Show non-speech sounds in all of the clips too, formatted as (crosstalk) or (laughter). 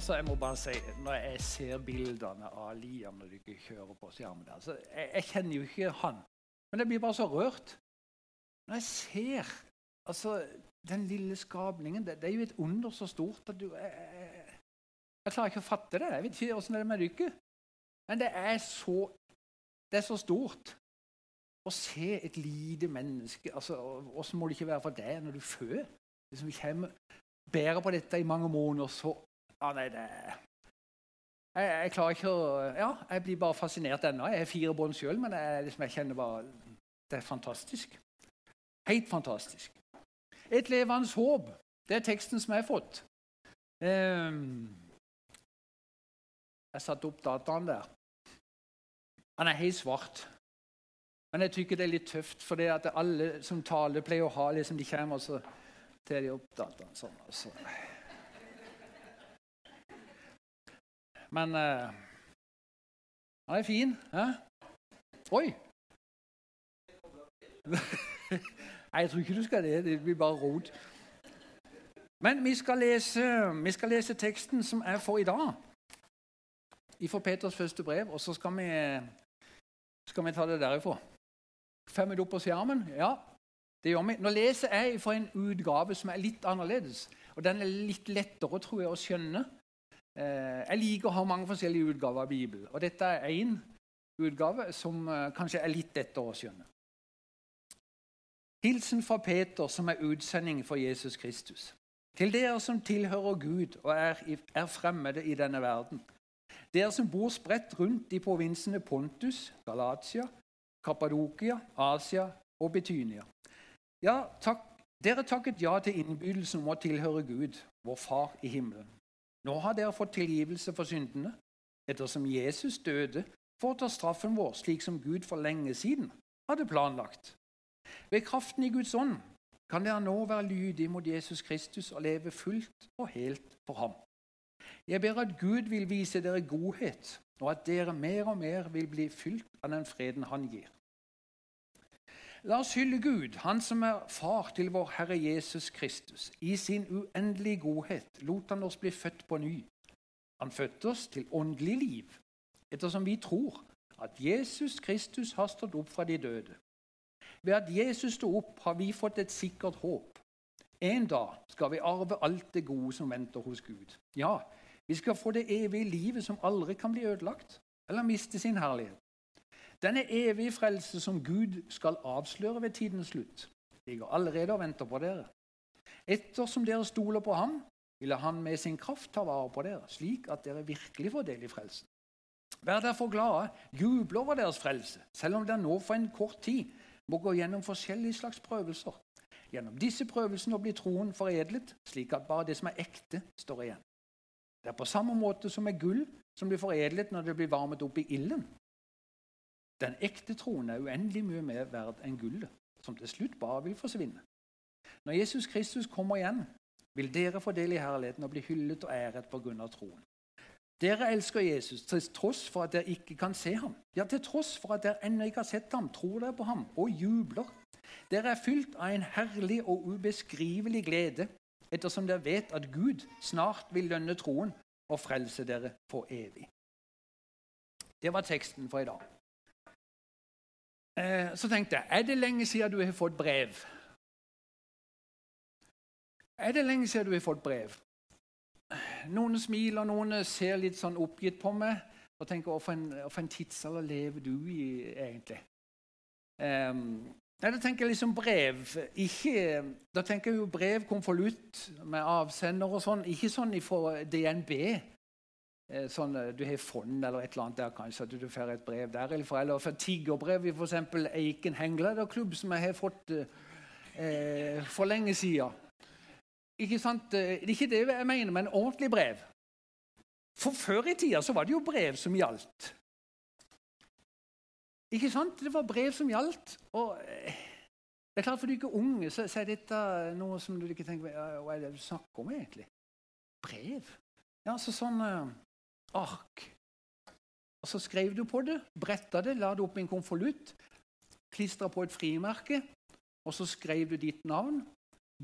altså jeg må bare si, Når jeg ser bildene av Liam når de kjører på skjermen der altså, jeg, jeg, kjenner jo ikke han, men jeg blir bare så rørt. Når jeg ser altså, den lille skapningen det, det, er jo et under så stort at du jeg, jeg, jeg klarer ikke å fatte det. Jeg vet ikke åssen det er med dere. Men det er så, det er så stort å se et lite menneske altså, Åssen må det ikke være for deg når du føder? Liksom kommer, bærer på dette i mange måneder, så ja, nei, det jeg, jeg, klarer ikke å Ja, jeg blir bare fascinert ennå. Jeg har fire bånd sjøl, men jeg, liksom, jeg, kjenner bare Det er fantastisk. Helt fantastisk. Et levende håp. Det er teksten som jeg har fått. Um, jeg satte opp dataen der. Han er helt svart. Men jeg syns det er litt tøft, for alle som taler, pleier å ha liksom De kommer og så tar de opp dataen sånn. og så... Men uh, han er fin. Hæ? Oi! (laughs) Nei, jeg tror ikke du skal det. Det blir bare rot. Men vi skal, lese, vi skal lese teksten som er for i dag. Fra Peters første brev. Og så skal vi, skal vi ta det derifra. Får vi det opp på skjermen? Ja, det gjør vi. Nå leser jeg fra en utgave som er litt annerledes. Og den er litt lettere tror jeg, å skjønne. Eh, jeg liker å ha mange forskjellige utgaver av Bibelen. Og dette er én utgave som eh, kanskje er litt lettere å skjønne. Hilsen fra Peter, som er utsending for Jesus Kristus. Til dere som tilhører Gud og er, er fremmede i denne verden. Dere som bor spredt rundt i provinsene Pontus, Galatia, Kappadokia, Asia og Betynia. Ja, takk, dere takket ja til innbydelsen om å tilhøre Gud, vår Far i himmelen. Nå har dere fått tilgivelse for syndene, ettersom Jesus døde for å ta straffen vår, slik som Gud for lenge siden hadde planlagt. Ved kraften i Guds ånd kan dere nå være lydige mot Jesus Kristus og leve fullt og helt for ham. Jeg ber at Gud vil vise dere godhet, og at dere mer og mer vil bli fylt av den freden han gir. La oss hylle Gud, Han som er far til vår Herre Jesus Kristus. I sin uendelige godhet lot han oss bli født på ny. Han fødte oss til åndelig liv, ettersom vi tror at Jesus Kristus har stått opp fra de døde. Ved at Jesus sto opp, har vi fått et sikkert håp. En dag skal vi arve alt det gode som venter hos Gud. Ja, vi skal få det evige livet som aldri kan bli ødelagt eller miste sin herlighet. Denne evige frelse som Gud skal avsløre ved tidens slutt, ligger allerede og venter på dere. Ettersom dere stoler på ham, vil han med sin kraft ta vare på dere, slik at dere virkelig får del i frelsen. Vær derfor glade, juble over deres frelse, selv om dere nå for en kort tid må gå gjennom forskjellige slags prøvelser. Gjennom disse prøvelsene blir troen foredlet, slik at bare det som er ekte, står igjen. Det er på samme måte som med gull som blir foredlet når det blir varmet opp i ilden. Den ekte troen er uendelig mye mer verd enn gullet, som til slutt bare vil forsvinne. Når Jesus Kristus kommer igjen, vil dere få del i herligheten og bli hyllet og æret pga. troen. Dere elsker Jesus til tross for at dere ikke kan se ham. Ja, til tross for at dere ennå ikke har sett ham, tror dere på ham og jubler. Dere er fylt av en herlig og ubeskrivelig glede, ettersom dere vet at Gud snart vil lønne troen og frelse dere for evig. Det var teksten for i dag. Eh, så tenkte jeg er det lenge siden du har fått brev? Er det lenge siden du har fått brev? Noen smiler, noen ser litt sånn oppgitt på meg og tenker Hva en tidsalder lever du i, egentlig? Um, da tenker jeg liksom brev ikke, Da tenker jeg jo brev, konvolutt med avsender og sånn. Ikke sånn fra DNB, sånn, eh, du har fond eller et eller annet der, kanskje, at du får et brev der. Eller for, eller tiggerbrev i f.eks. Eiken Hengladerklubb, som jeg har fått eh, for lenge siden. Ikke sant? Eh, det er ikke det jeg mener, men ordentlig brev. For før i tida så var det jo brev som gjaldt. Ikke sant? Det var brev som gjaldt. Og det er klart For du ikke er unge så, så er dette noe som du ikke tenker Hva er det du snakker om, egentlig? Brev? Ja, så sånn ark. Og Så skrev du på det, bretta det, la det opp i en konvolutt, klistra på et frimerke, og så skrev du ditt navn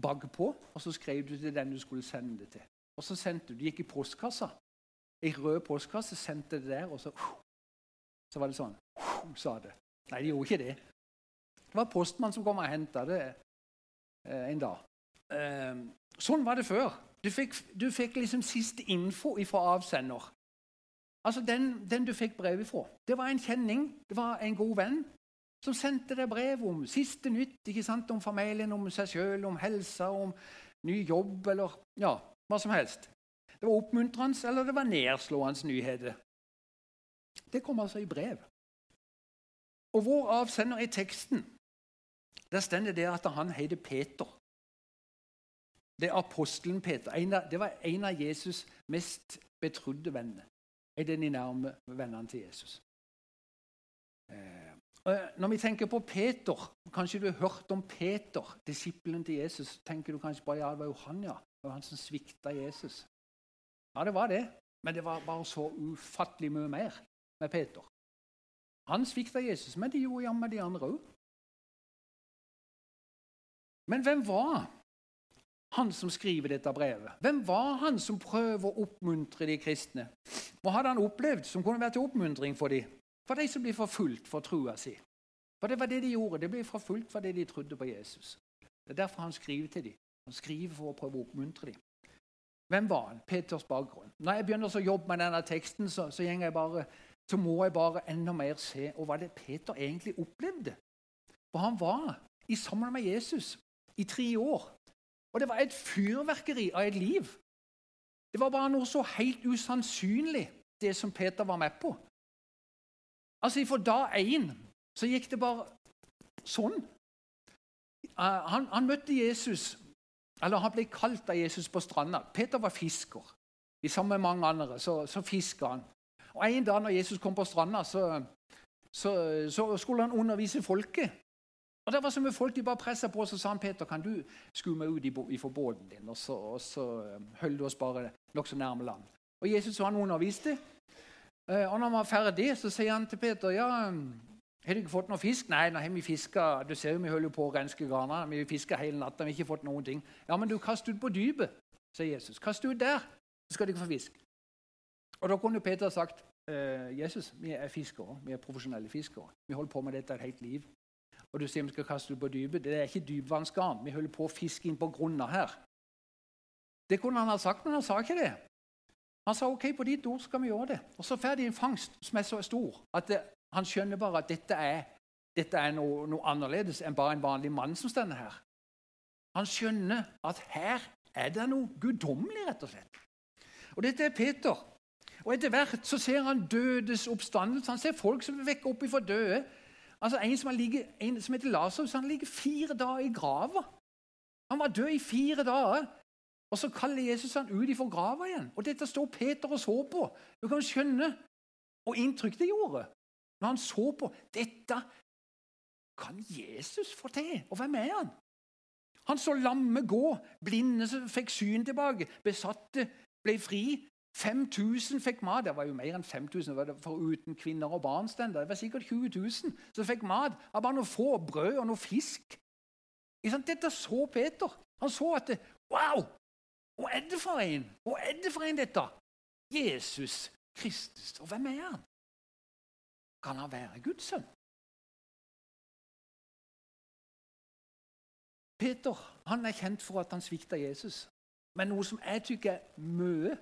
bakpå, og så skrev du til den du skulle sende det til. Og så sendte du, det gikk i postkassa. ei rød postkasse, sendte det der, og så Så var det sånn. sa det. Nei, de gjorde ikke det. Det var postmannen som kom og henta det eh, en dag. Eh, sånn var det før. Du fikk, du fikk liksom siste info fra avsender. Altså den, den du fikk brev ifra. Det var en kjenning, det var en god venn som sendte deg brev om siste nytt, ikke sant, om familien, om seg sjøl, om helsa, om ny jobb eller ja, hva som helst. Det var oppmuntrende eller det var nedslående nyheter. Det kom altså i brev. Og vår avsender i teksten der står det at han heter Peter. Det er apostelen Peter. det var en av Jesus' mest betrodde venner. En det de nærme vennene til Jesus. Eh, når vi tenker på Peter Kanskje du har hørt om Peter, disippelen til Jesus. tenker du kanskje bare ja, det var jo han, ja. Det var han som svikta Jesus. Ja, det var det. Men det var bare så ufattelig mye mer med Peter. Han svikta Jesus, men det gjorde jammen de andre òg. Men hvem var han som skriver dette brevet? Hvem var han som prøver å oppmuntre de kristne? Hva hadde han opplevd som kunne vært til oppmuntring for dem? For de som blir forfulgt for trua si. For det var det de gjorde. De ble forfulgt det de trodde på Jesus. Det er derfor han skriver til dem. Han skriver for å prøve å oppmuntre dem. Hvem var han? Peters bakgrunn. Når jeg begynner å jobbe med denne teksten, så, så, jeg bare, så, må jeg bare enda mer se hva det Peter egentlig opplevde. For han var i sammen med Jesus i tre år. Og det var et fyrverkeri av et liv. Det var bare noe så helt usannsynlig, det som Peter var med på. Altså, Fra dag én så gikk det bare sånn. Uh, han, han, møtte Jesus, eller han ble kalt av Jesus på stranda. Peter var fisker. I sammen med mange andre så, så fiska han. Og En dag når Jesus kom på stranda, så, så, så skulle han undervise folket. Og det var så mye folk de bare pressa på, så sa han Peter, kan du skue meg ut ifra båten din, og så, og så um, du oss bare nokså nærme land. Og Jesus han underviste, uh, og når han var ferdig, så sier han til Peter ja, har du ikke fått noe fisk? Nei, har vi fiska. Du ser jo vi holder på å renske garna. Vi fiska hele natta. Vi har ikke fått noen ting. Ja, men du kast ut på dypet, sier Jesus. Kast ut der, så skal du ikke få fisk. Og da kunne Peter sagt uh, Jesus, vi er fiskere. Vi er profesjonelle fiskere. Vi holder på med dette et helt liv og du sier vi skal kaste det på dypet. Det er ikke dypvannsgarn. Vi holder på å fiske inn på grunna her. Det kunne han ha sagt, men han sa ikke det. Han sa ok, på ditt ord skal vi gjøre det. Og så får de en fangst som er så stor at det, han skjønner bare at dette er, dette er noe, noe, annerledes enn bare en vanlig mann som står her. Han skjønner at her er det noe guddommelig, rett og slett. Og dette er Peter. Og Etter hvert så ser han dødes oppstandelse. Han ser folk som vekker opp ifra døde. Altså En som, ligget, en som heter Lasarus, han ligger fire dager i grava. Han var død i fire dager. Og så kaller Jesus han ut ifra grava igjen. Og dette står Peter og så på. Du kan skjønne og inntrykk det gjorde når han så på. Dette kan Jesus få til. Og hvem er han? Han så lamme gå, blinde som fikk syn tilbake, besatte ble fri, 5000 fikk mat. Det var jo mer enn 5000 foruten kvinner og barn. Det var sikkert 20 000 som fikk mat av bare noe få brød og noe fisk. Dette så Peter. Han så at det, Wow! Hva er det for en? Hva er det for en, dette? Jesus Kristus. Og hvem er han? Kan han være Guds sønn? Peter han er kjent for at han svikta Jesus. Men noe som jeg tykker er mye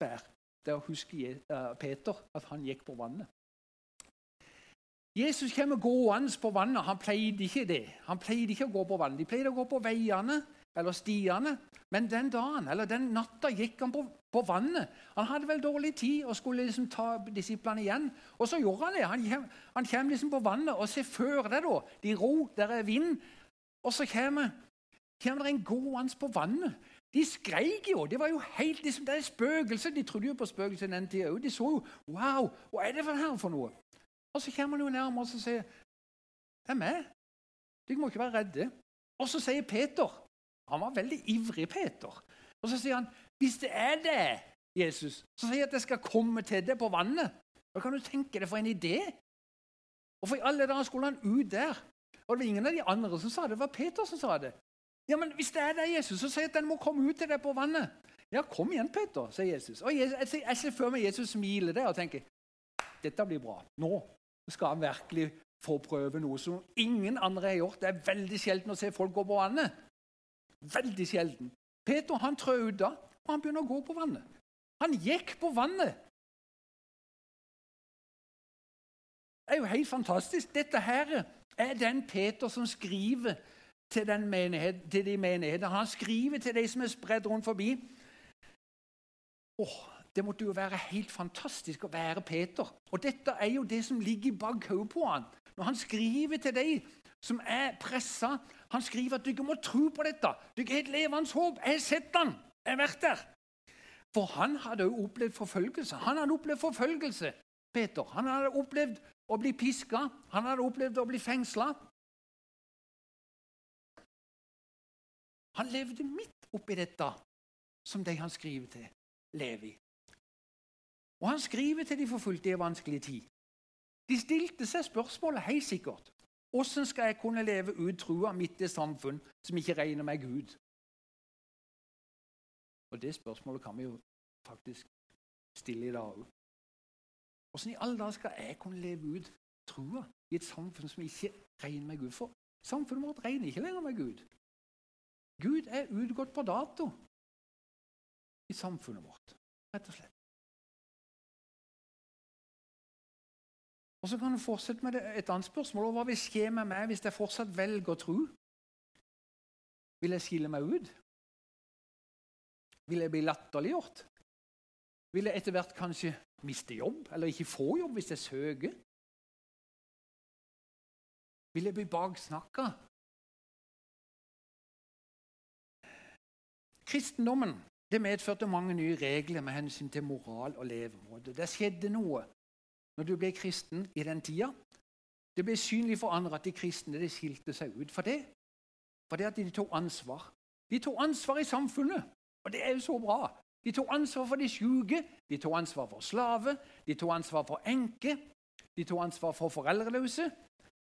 det er å huske eh, Peter, at han gikk på vannet. Jesus kommer gående på vannet. Han pleide ikke det. Han pleide ikke å gå på vannet. De pleide å gå på veiene eller stiene. Men den dagen, eller den natta gikk han på, på vannet. Han hadde vel dårlig tid og skulle liksom ta disiplene igjen. Og så gjorde han det. Han kom, han kommer liksom på vannet, og se før deg, da. De ro, der er vind. Og så kommer, kommer det en gående på vannet. De skreik jo. Det var jo helt liksom, det er spøkelser. De trodde jo på spøkelser den tida òg. De så jo Wow, hva er det for her for noe? Og så kommer han jo nærmere og sier Det er meg. Dere må ikke være redde. Og så sier Peter Han var veldig ivrig, Peter. Og så sier han hvis det er det, Jesus, så sier jeg at jeg skal komme til deg på vannet. Hva kan du tenke deg for en idé? Og for i alle dager skulle han ut der. Og det var ingen av de andre som sa det, det var Peter som sa det. Ja, men Hvis det er deg, Jesus, så sier at den må komme ut til deg på vannet. Ja, kom igjen, Peter, sier Jesus. Og jeg, ser før meg Jesus smile der og tenker dette blir bra. Nå skal han virkelig få prøve noe som ingen andre har gjort. Det er veldig sjelden å se folk gå på vannet. Veldig sjelden. Peter han trør ut da, og han begynner å gå på vannet. Han gikk på vannet. Det er jo helt fantastisk. Dette her er den Peter som skriver til, menighet, til de menighetene. Han skriver til de som er spredd rundt forbi. Åh, det måtte jo være helt fantastisk å være Peter. Og dette er jo det som ligger i bakhodet på han. Når han skriver til de som er pressa Han skriver at dere må tro på dette. Dere har et levende håp. Jeg har sett han. Jeg har vært der. For han hadde jo opplevd forfølgelse. Han hadde opplevd forfølgelse, Peter. Han hadde opplevd å bli piska. Han hadde opplevd å bli fengsla. Han levde midt oppi dette som de han skriver til, lever i. Og han skriver til de forfulgte i en vanskelig tid. De stilte seg spørsmålet helt sikkert. Hvordan skal jeg kunne leve ut trua midt i et samfunn som ikke regner meg Gud? Og Det spørsmålet kan vi jo faktisk stille i dag òg. Hvordan i alle dager skal jeg kunne leve ut trua i et samfunn som ikke regner med Gud? For samfunnet vårt regner ikke lenger med Gud. Gud er utgått på dato i samfunnet vårt, rett og slett. Og Så kan du fortsette med et annet spørsmål. Hva vil skje med meg hvis jeg fortsatt velger å tro? Vil jeg skille meg ut? Vil jeg bli latterliggjort? Vil jeg etter hvert kanskje miste jobb, eller ikke få jobb hvis jeg søker? Vil jeg bli baksnakka? Kristendommen det medførte mange nye regler med hensyn til moral og levemåte. Det skjedde noe når du ble kristen i den tida. Det ble synlig for andre at de kristne de skilte seg ut for det. For det at de tok ansvar. De tok ansvar i samfunnet, og det er jo så bra. De tok ansvar for de syke, de tok ansvar for slave, de tok ansvar for enke, de tok ansvar for foreldreløse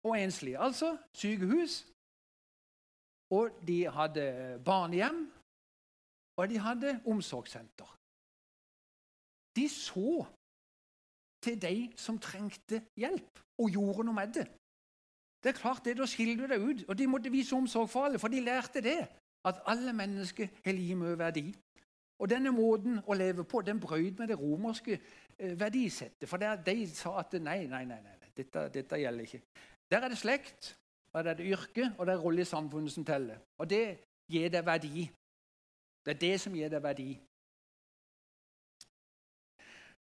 og enslige. Altså sykehus. Og de hadde barnehjem, og de hadde omsorgssenter. De så til de som trengte hjelp, og gjorde noe med det. Det er klart det, Da skiller du deg ut. Og de måtte vise omsorg for alle, for de lærte det. At alle mennesker har like mye verdi. Og denne måten å leve på den brøyt med det romerske eh, verdisettet. For der, de sa at nei, nei, nei, nei dette, dette, gjelder ikke. Der er det slekt, og der er det yrke, og det er rolle i samfunnet som teller. Og det gir deg verdi. Det er det som gir deg verdi.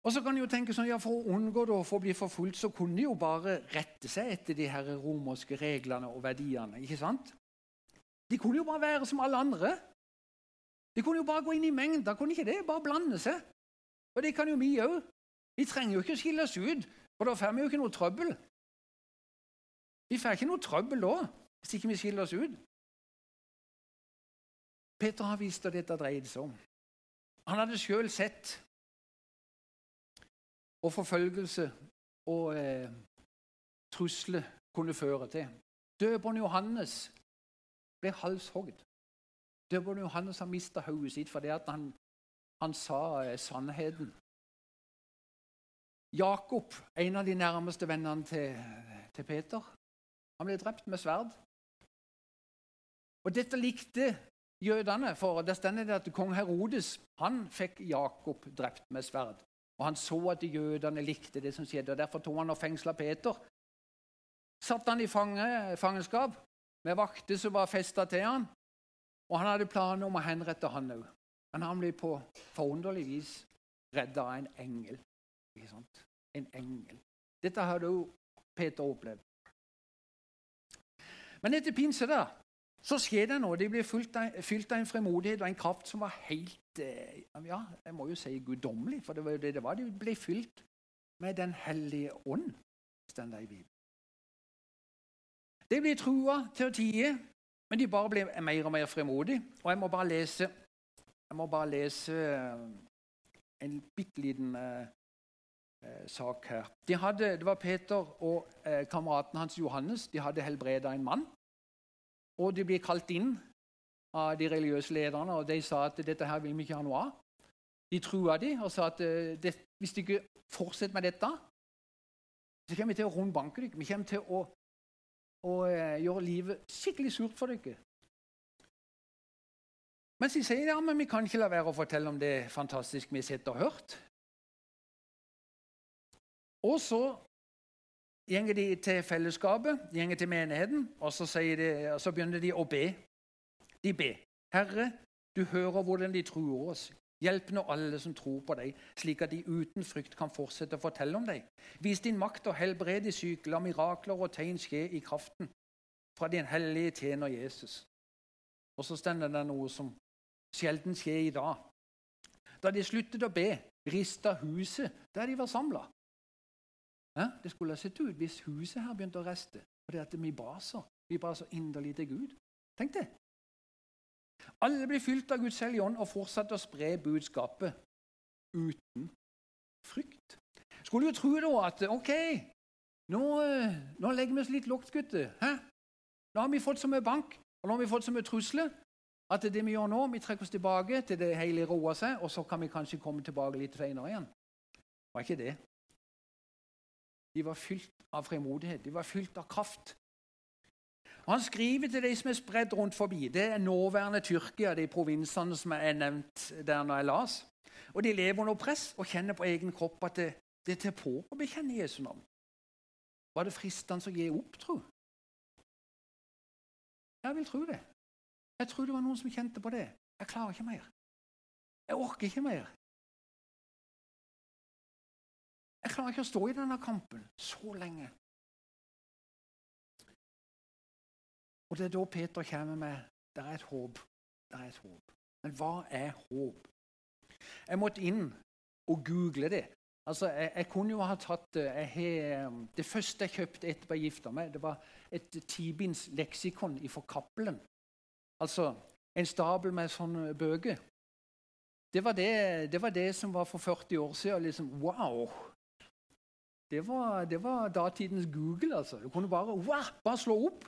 Og så kan de jo tenke sånn, ja, For å unngå det, for å bli forfulgt så kunne de jo bare rette seg etter de her romerske reglene og verdiene. ikke sant? De kunne jo bare være som alle andre. De kunne jo bare gå inn i mengder, kunne ikke det? Bare blande seg. Og det kan jo vi òg. Vi trenger jo ikke å skille oss ut, for da får vi jo ikke noe trøbbel. Vi får ikke noe trøbbel da, hvis ikke vi skiller oss ut. Peter har visst hva dette dreide seg om. Han hadde sjøl sett og forfølgelse og eh, trusler kunne føre til. Døperen Johannes ble halshogd. Døperen Johannes har mista hodet sitt fordi han, han sa eh, sannheten. Jakob, en av de nærmeste vennene til, til Peter, han ble drept med sverd. Og Dette likte jødene, for det stender at kong Herodes han fikk Jakob drept med sverd. Og Han så at jødene likte det som skjedde, og derfor tok han og fengsla Peter. Satt han i fange, fangenskap med vakter som var festa til han. Og han hadde planer om å henrette han òg. Men han ble på forunderlig vis redda av en engel. Ikke sant? En engel. Dette hadde jo Peter opplevd. Men etter pinse der, så skjer det noe. De blir fylt av, en fremodighet og en kraft som var helt Eh, ja, jeg må jo si guddommelig, for det var jo det det var. De ble fylt med Den hellige ånd, står det i Bibelen. De ble trua til å tie, men de bare ble mer og mer fremodige. Og jeg må bare lese, må bare lese eh, en bitte liten eh, sak her. De hadde, det var Peter og eh, kameraten hans Johannes. De hadde helbreda en mann. Og de ble kalt inn av de religiøse lederne, og de sa at dette her vil vi ikke ha noe av. De trua de og sa at eh, det, hvis de ikke fortsetter med dette, så kommer vi til å rundbanke dere. Vi kommer til å, å eh, gjøre livet skikkelig surt for dere. Mens de sier ja, men vi kan ikke la være å fortelle om det fantastiske vi har sett og hørt. Og så gjenger de til fellesskapet, gjenger til menigheten, og så, de, og så begynner de å be. De ber. Herre, du hører hvordan de truer oss. Hjelp nå alle som tror på deg, slik at de uten frykt kan fortsette å fortelle om deg. Vis din makt og helbred de syke, la mirakler og tegn skje i kraften fra din hellige tjener Jesus. Og så stender det noe som sjelden skjer i dag. Da de sluttet å be, rista huset der de var samla. Det skulle ha sett ut hvis huset her begynte å reste fordi at vi ba så, vi ba så inderlig til Gud. Tenk det. Alle blir fylt av Guds hellige ånd og fortsatte å spre budskapet uten frykt. Skulle jo tro da at OK, nå, nå legger vi oss litt lågt, gutter. Hæ? Nå har vi fått så mye bank, og nå har vi fått så mye trusler at det vi gjør nå, vi trekker oss tilbake til det hele roer seg, og så kan vi kanskje komme tilbake litt senere igjen. Var ikke det. De var fylt av fremodighet, de var fylt av kraft. Og Han skriver til de som er spredd rundt forbi. Det er nåværende Tyrkia, de provinsene som er nevnt der når jeg las. Og De lever under press og kjenner på egen kropp at det, det er til på å bekjenne Jesu navn. Var det fristende å gi opp, tro? Jeg vil tro det. Jeg tror det var noen som kjente på det. Jeg klarer ikke mer. Jeg orker ikke mer. Jeg klarer ikke å stå i denne kampen så lenge. Og Det er da Peter kommer med det er et håp. Det er et håp. Men hva er håp? Jeg måtte inn og google det. Altså, jeg, jeg kunne jo ha tatt jeg, Det første jeg kjøpte etter jeg gifta meg, det var et tibins leksikon fra Cappelen. Altså en stabel med sånne bøker. Det var det, det var det, som var for 40 år siden. Liksom, wow! Det var, det var, datidens Google. altså. Du kunne bare, wow, bare slå opp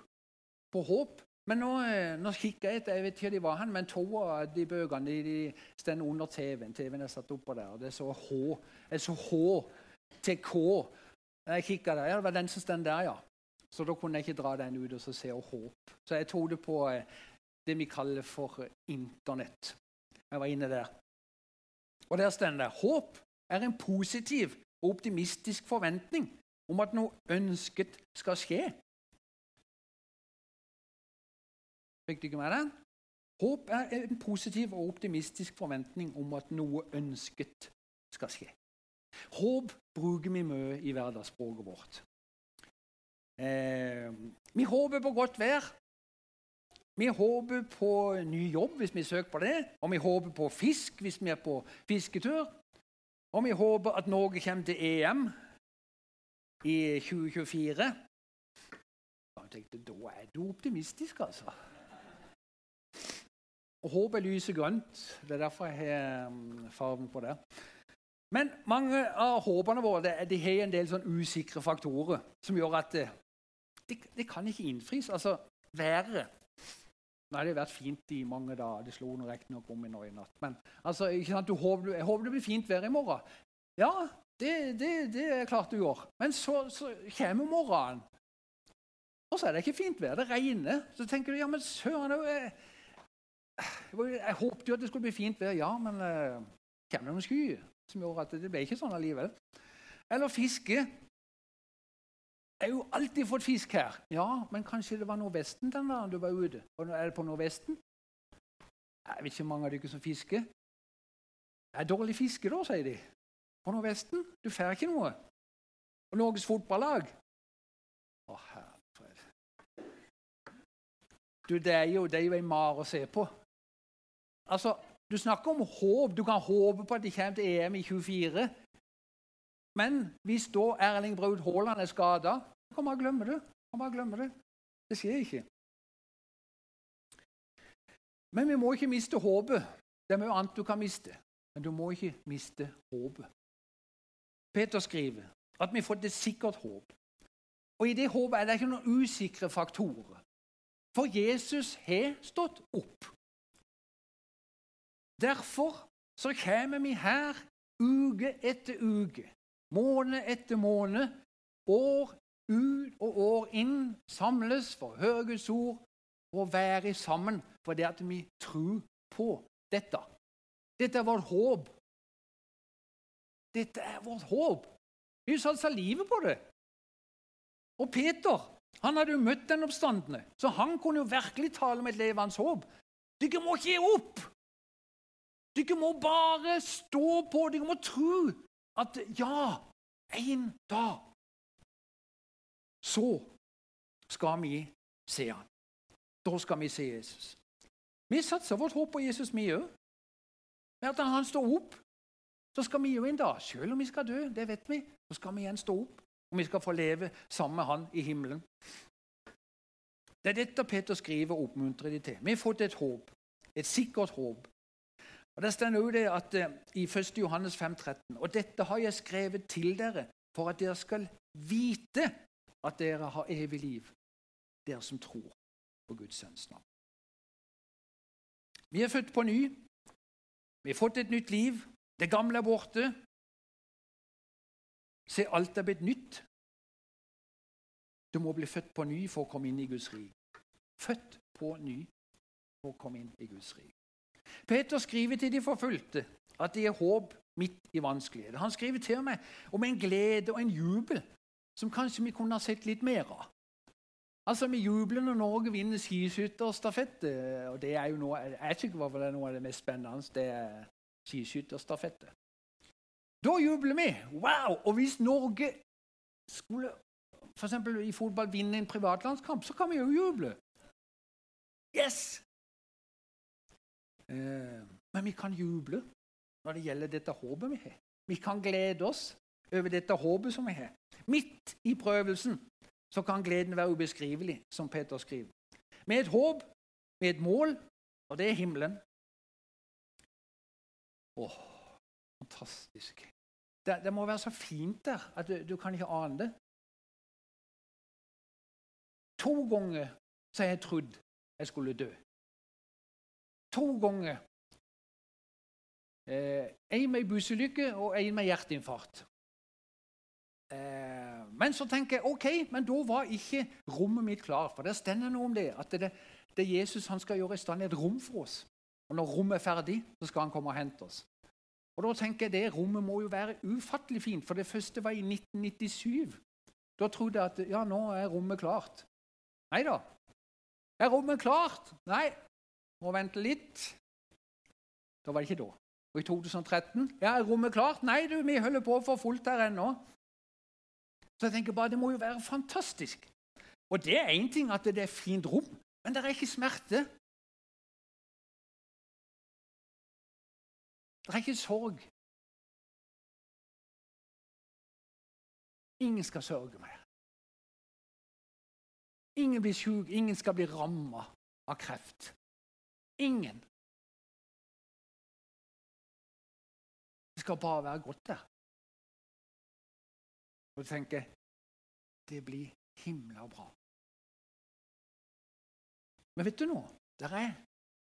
på håp. Men nå, eh, nå kikker jeg etter jeg vet ikke hvor de var hen, men to av de bøkene de, de under TV-en. TV-en er satt oppå der. og Det er så H, er så H til K. Jeg kikka der, ja, Det var den som står der, ja. Så da kunne jeg ikke dra den ut og se og håp. Så jeg tok det på eh, det vi kaller for Internett. Jeg var inne der. Og der står det håp er en positiv optimistisk forventning om at noe ønsket skal skje. Fikk du ikke med den? Håp er en positiv og optimistisk forventning om at noe ønsket skal skje. Håp bruker vi mye i hverdagsspråket vårt. Eh, vi håper på godt vær. Vi håper på ny jobb hvis vi søker på det. Og vi håper på fisk hvis vi er på fisketur. Og vi håper at Norge kommer til EM i 2024. Jeg tenkte, Da er du optimistisk, altså. Og håpet er lyset grønt. Det er derfor jeg har farven fargen på det. Men mange av håpene våre de har en del sånn usikre faktorer som gjør at det, det, det kan ikke innfris. Altså været Nei, det vært fint i mange dager. Det slo riktignok om i i natt. Men altså, håper, jeg håper det blir fint vær i morgen. Ja, det, det, det er klart du gjør. Men så, så kommer morgenen, og så er det ikke fint vær. Det regner. Så tenker du ja, men søren jeg, jeg, håpet jo at det skulle bli fint vær. Ja, men uh, kommer det noen skyer som gjør at det ble ikke sånn allikevel? Eller fiske. Jeg har jo alltid fått fisk her. Ja, men kanskje det var nordvesten den dagen du var ute? Er det på nordvesten? Jeg vet ikke mange av dere som fisker. Det er dårlig fiske, da, sier de. På nordvesten? Du får ikke noe. Og Norges fotballag? Å, herre Du, det er jo, det er jo en mar å se på. Altså, Du snakker om håp. Du kan håpe på at de kommer til EM i 24. Men hvis da Erling Braut Haaland er skada, kan man glemme det. Kan man glemme det. Det skjer ikke. Men vi må ikke miste håpet. Det er mye annet du kan miste, men du må ikke miste håpet. Peter skriver at vi fått et sikkert håp. Og I det håpet er det ikke noen usikre faktorer. For Jesus har stått opp. Derfor så kommer vi her uke etter uke, måned etter måned, år ut og år inn, samles for å høre Guds ord og være sammen fordi at vi tror på dette. Dette er vårt håp. Dette er vårt håp. Vi satsa livet på det. Og Peter han hadde jo møtt den oppstandende, så han kunne jo virkelig tale med et levende håp. Dere må ikke gi opp! Dere må bare stå på, dere må tro at ja, en dag så skal vi se han. Da skal vi se Jesus. Vi satser vårt håp på Jesus, vi òg. Med at han står opp, så skal vi jo en dag, selv om vi skal dø, det vet vi, så skal vi igjen stå opp. Og vi skal få leve sammen med han i himmelen. Det er dette Peter skriver og oppmuntrer de til. Vi har fått et håp, et sikkert håp. Og Det står også det at uh, i 1. Johannes 5, 13, Og dette har jeg skrevet til dere for at dere skal vite at dere har evig liv, dere som tror på Guds sønns navn. Vi er født på ny. Vi har fått et nytt liv. Det gamle er borte. Se, alt er blitt nytt. Du må bli født på ny for å komme inn i Guds rik. Født på ny for å komme inn i Guds rik. Peter skriver til de forfulgte at de er håp midt i vanskelighet. Han skriver til meg om en glede og en jubel som kanskje vi kunne ha sett litt mer av. Altså, Vi jubler når Norge vinner skiskytterstafettet. og det er jo noe, Jeg syns det er noe av det mest spennende. Det er skiskytterstafettet. Da jubler vi. Wow! Og hvis Norge skulle for i fotball vinne en privatlandskamp, så kan vi jo juble. Yes! Eh, men vi kan juble når det gjelder dette håpet vi har. Vi kan glede oss over dette håpet som vi har. Midt i prøvelsen så kan gleden være ubeskrivelig, som Peter skriver. Med et håp, med et mål, og det er himmelen. Åh, fantastisk. Det, det må være så fint der at du, du kan ikke ane det. To ganger så har jeg trodd jeg skulle dø. To ganger. Eh, en med busulykke og en med hjerteinfarkt. Eh, men så tenker jeg ok, men da var ikke rommet mitt klart. For det stender noe om det. At det, det Jesus han skal gjøre i stand et rom for oss. Og når rommet er ferdig, så skal han komme og hente oss. Og da tenker jeg Det rommet må jo være ufattelig fint, for det første var i 1997. Da trodde jeg at ja, nå er rommet klart. Nei da. Er rommet klart? Nei, må vente litt. Da var det ikke da. Og i 2013 ja, er rommet klart? Nei, du, vi holder på for fullt her ennå. Så jeg tenker bare, det må jo være fantastisk. Og det er én ting at det er fint rom, men det er ikke smerte. Det er ikke sorg. Ingen skal sørge mer. Ingen blir syk, ingen skal bli ramma av kreft. Ingen. Det skal bare være godt der. Og du tenker det blir himla bra. Men vet du noe? Det er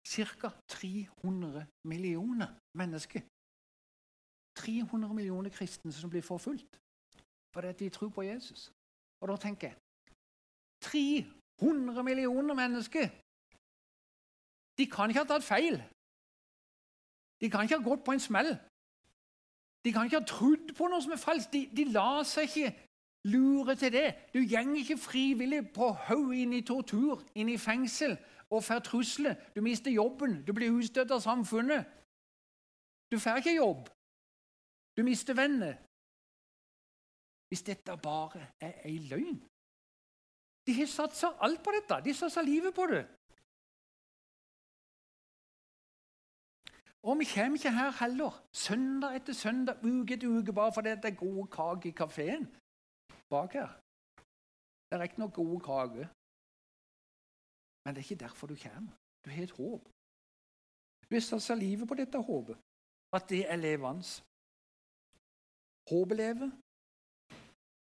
ca. 300 millioner mennesker. 300 millioner kristne som blir forfulgt fordi de tror på Jesus. Og da tenker jeg 300 millioner mennesker! De kan ikke ha tatt feil. De kan ikke ha gått på en smell. De kan ikke ha trodd på noe som er falskt. De, de lar seg ikke lure til det. Du går ikke frivillig på hodet inn i tortur, inn i fengsel og får trusler. Du mister jobben, du blir utstøtt av samfunnet. Du får ikke jobb. Du mister venner. Hvis dette bare er ei løgn De har satsa alt på dette. De satsa livet på det. Og vi kommer ikke her heller, søndag etter søndag, uke etter uke, bare fordi det er gode kaker i kafeen bak her. Det er noe gode kaker. Men det er ikke derfor du kommer. Du har et håp. Du har satsa livet på dette håpet, at det er levende. Håpet lever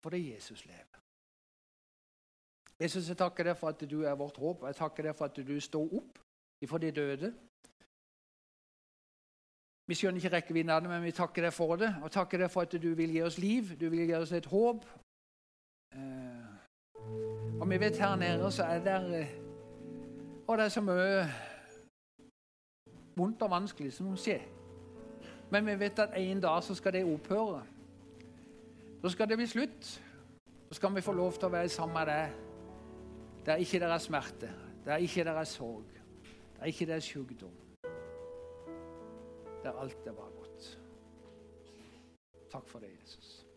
fordi Jesus lever. Jesus, jeg takker deg for at du er vårt håp, jeg takker deg for at du står opp ifra de døde. Vi skjønner ikke rekkevidden av det, men vi takker deg for det. Og takker deg for at du vil gi oss liv, du vil gi oss et håp. Eh, og vi vet her nede så er det eh, Og det er så mye vondt og vanskelig som skjer. Men vi vet at en dag så skal det opphøre. Da skal det bli slutt. Så skal vi få lov til å være sammen med deg der ikke det er smerte, der ikke det er sorg, der ikke det er sykdom. Der alt er bare godt. Takk for det, Jesus.